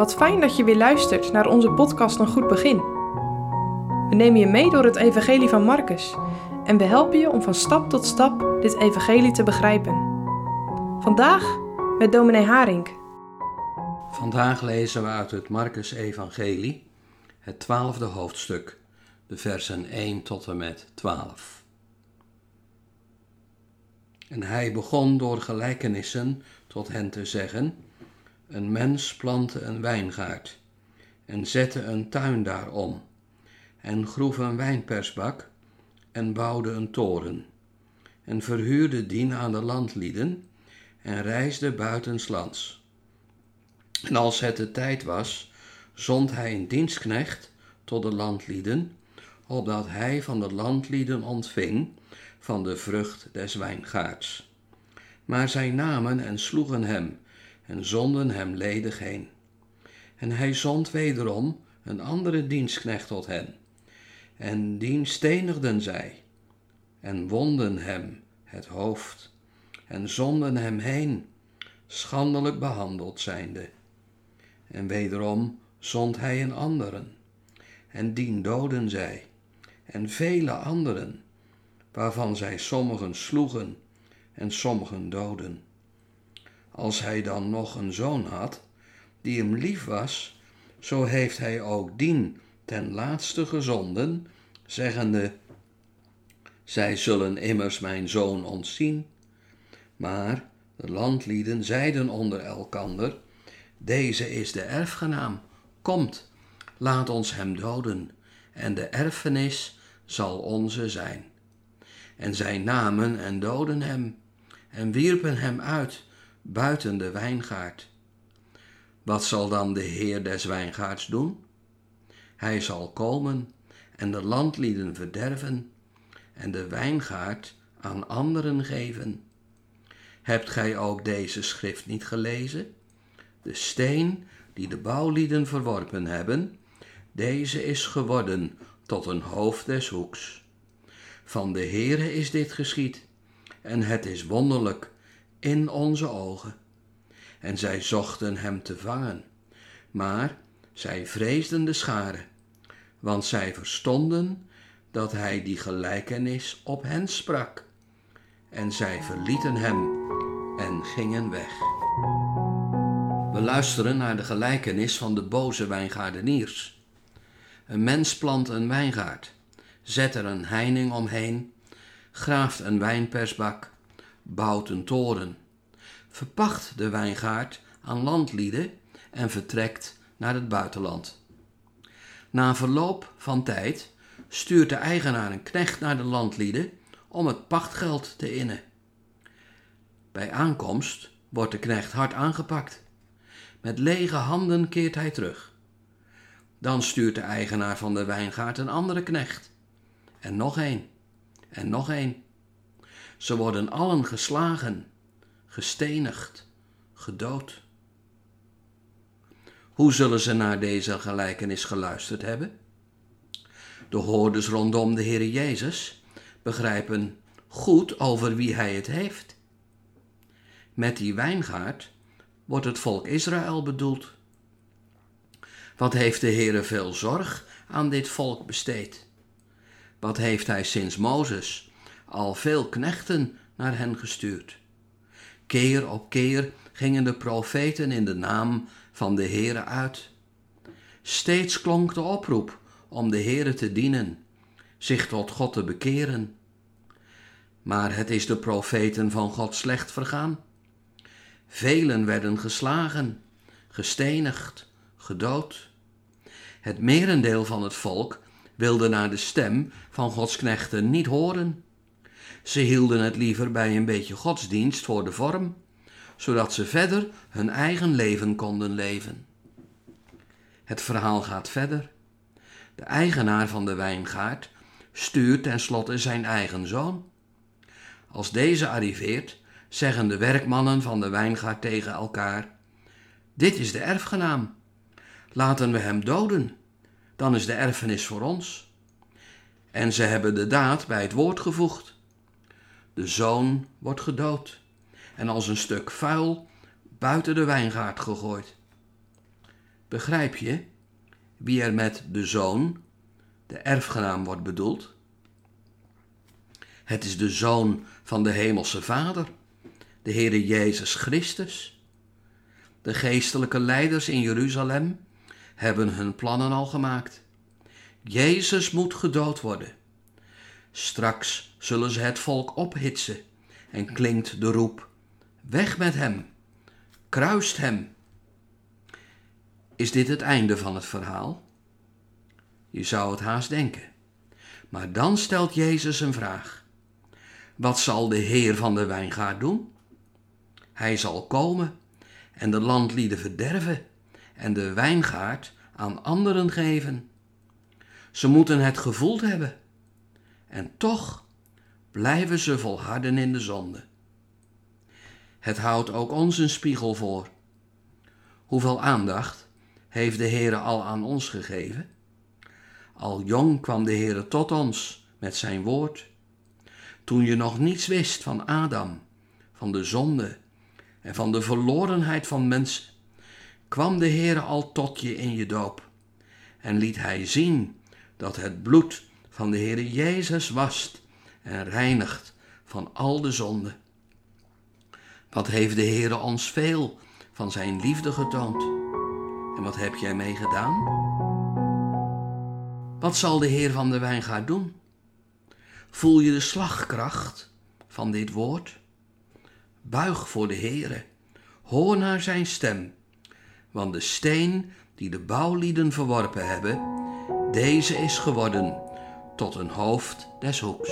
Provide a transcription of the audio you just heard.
Wat fijn dat je weer luistert naar onze podcast Een Goed Begin. We nemen je mee door het Evangelie van Marcus en we helpen je om van stap tot stap dit Evangelie te begrijpen. Vandaag met dominee Haring. Vandaag lezen we uit het Marcus-evangelie, het twaalfde hoofdstuk, de versen 1 tot en met 12. En hij begon door gelijkenissen tot hen te zeggen: Een mens plantte een wijngaard en zette een tuin daarom, en groef een wijnpersbak en bouwde een toren, en verhuurde dien aan de landlieden en reisde buitenslands. En als het de tijd was, zond hij een dienstknecht tot de landlieden, opdat hij van de landlieden ontving van de vrucht des wijngaards. Maar zij namen en sloegen hem en zonden hem ledig heen. En hij zond wederom een andere dienstknecht tot hen. En dien stenigden zij en wonden hem het hoofd en zonden hem heen, schandelijk behandeld zijnde. En wederom zond hij een anderen, en dien doden zij, en vele anderen, waarvan zij sommigen sloegen en sommigen doden. Als hij dan nog een zoon had, die hem lief was, zo heeft hij ook dien ten laatste gezonden, zeggende, zij zullen immers mijn zoon ontzien. Maar de landlieden zeiden onder elkander, deze is de erfgenaam, komt, laat ons hem doden, en de erfenis zal onze zijn. En zij namen en doden hem, en wierpen hem uit buiten de wijngaard. Wat zal dan de Heer des wijngaards doen? Hij zal komen en de landlieden verderven en de wijngaard aan anderen geven. Hebt gij ook deze schrift niet gelezen? De steen die de bouwlieden verworpen hebben, deze is geworden tot een hoofd des hoeks. Van de Heere is dit geschied, en het is wonderlijk in onze ogen. En zij zochten hem te vangen, maar zij vreesden de schare, want zij verstonden dat hij die gelijkenis op hen sprak. En zij verlieten hem en gingen weg. We luisteren naar de gelijkenis van de boze wijngaardeniers. Een mens plant een wijngaard, zet er een heining omheen, graaft een wijnpersbak, bouwt een toren, verpacht de wijngaard aan landlieden en vertrekt naar het buitenland. Na verloop van tijd stuurt de eigenaar een knecht naar de landlieden om het pachtgeld te innen. Bij aankomst wordt de knecht hard aangepakt. Met lege handen keert hij terug. Dan stuurt de eigenaar van de wijngaard een andere knecht. En nog een. En nog een. Ze worden allen geslagen, gestenigd, gedood. Hoe zullen ze naar deze gelijkenis geluisterd hebben? De hoorders rondom de Heer Jezus begrijpen goed over wie hij het heeft. Met die wijngaard wordt het volk Israël bedoeld. Wat heeft de Heere veel zorg aan dit volk besteed? Wat heeft hij sinds Mozes al veel knechten naar hen gestuurd? Keer op keer gingen de profeten in de naam van de Heere uit. Steeds klonk de oproep om de Heere te dienen, zich tot God te bekeren. Maar het is de profeten van God slecht vergaan. Velen werden geslagen, gestenigd, gedood. Het merendeel van het volk wilde naar de stem van Gods knechten niet horen. Ze hielden het liever bij een beetje godsdienst voor de vorm, zodat ze verder hun eigen leven konden leven. Het verhaal gaat verder. De eigenaar van de wijngaard stuurt tenslotte zijn eigen zoon. Als deze arriveert, zeggen de werkmannen van de wijngaard tegen elkaar: Dit is de erfgenaam. Laten we hem doden, dan is de erfenis voor ons. En ze hebben de daad bij het woord gevoegd. De zoon wordt gedood en als een stuk vuil buiten de wijngaard gegooid. Begrijp je wie er met de zoon, de erfgenaam, wordt bedoeld? Het is de zoon van de Hemelse Vader, de Heere Jezus Christus. De geestelijke leiders in Jeruzalem hebben hun plannen al gemaakt. Jezus moet gedood worden. Straks zullen ze het volk ophitsen en klinkt de roep: Weg met hem, kruist hem. Is dit het einde van het verhaal? Je zou het haast denken. Maar dan stelt Jezus een vraag. Wat zal de Heer van de wijngaard doen? Hij zal komen en de landlieden verderven en de wijngaard aan anderen geven. Ze moeten het gevoeld hebben. En toch blijven ze volharden in de zonde. Het houdt ook ons een spiegel voor. Hoeveel aandacht heeft de Heere al aan ons gegeven? Al jong kwam de Heere tot ons met zijn woord. Toen je nog niets wist van Adam, van de zonde en van de verlorenheid van mensen, kwam de Heere al tot je in je doop en liet hij zien dat het bloed van de Heere Jezus wast en reinigt van al de zonde. Wat heeft de Heere ons veel van zijn liefde getoond? En wat heb jij mee gedaan? Wat zal de Heer van de wijngaard doen? Voel je de slagkracht van dit woord? Buig voor de Heere, hoor naar zijn stem, want de steen die de bouwlieden verworpen hebben, deze is geworden tot een hoofd des hoeks.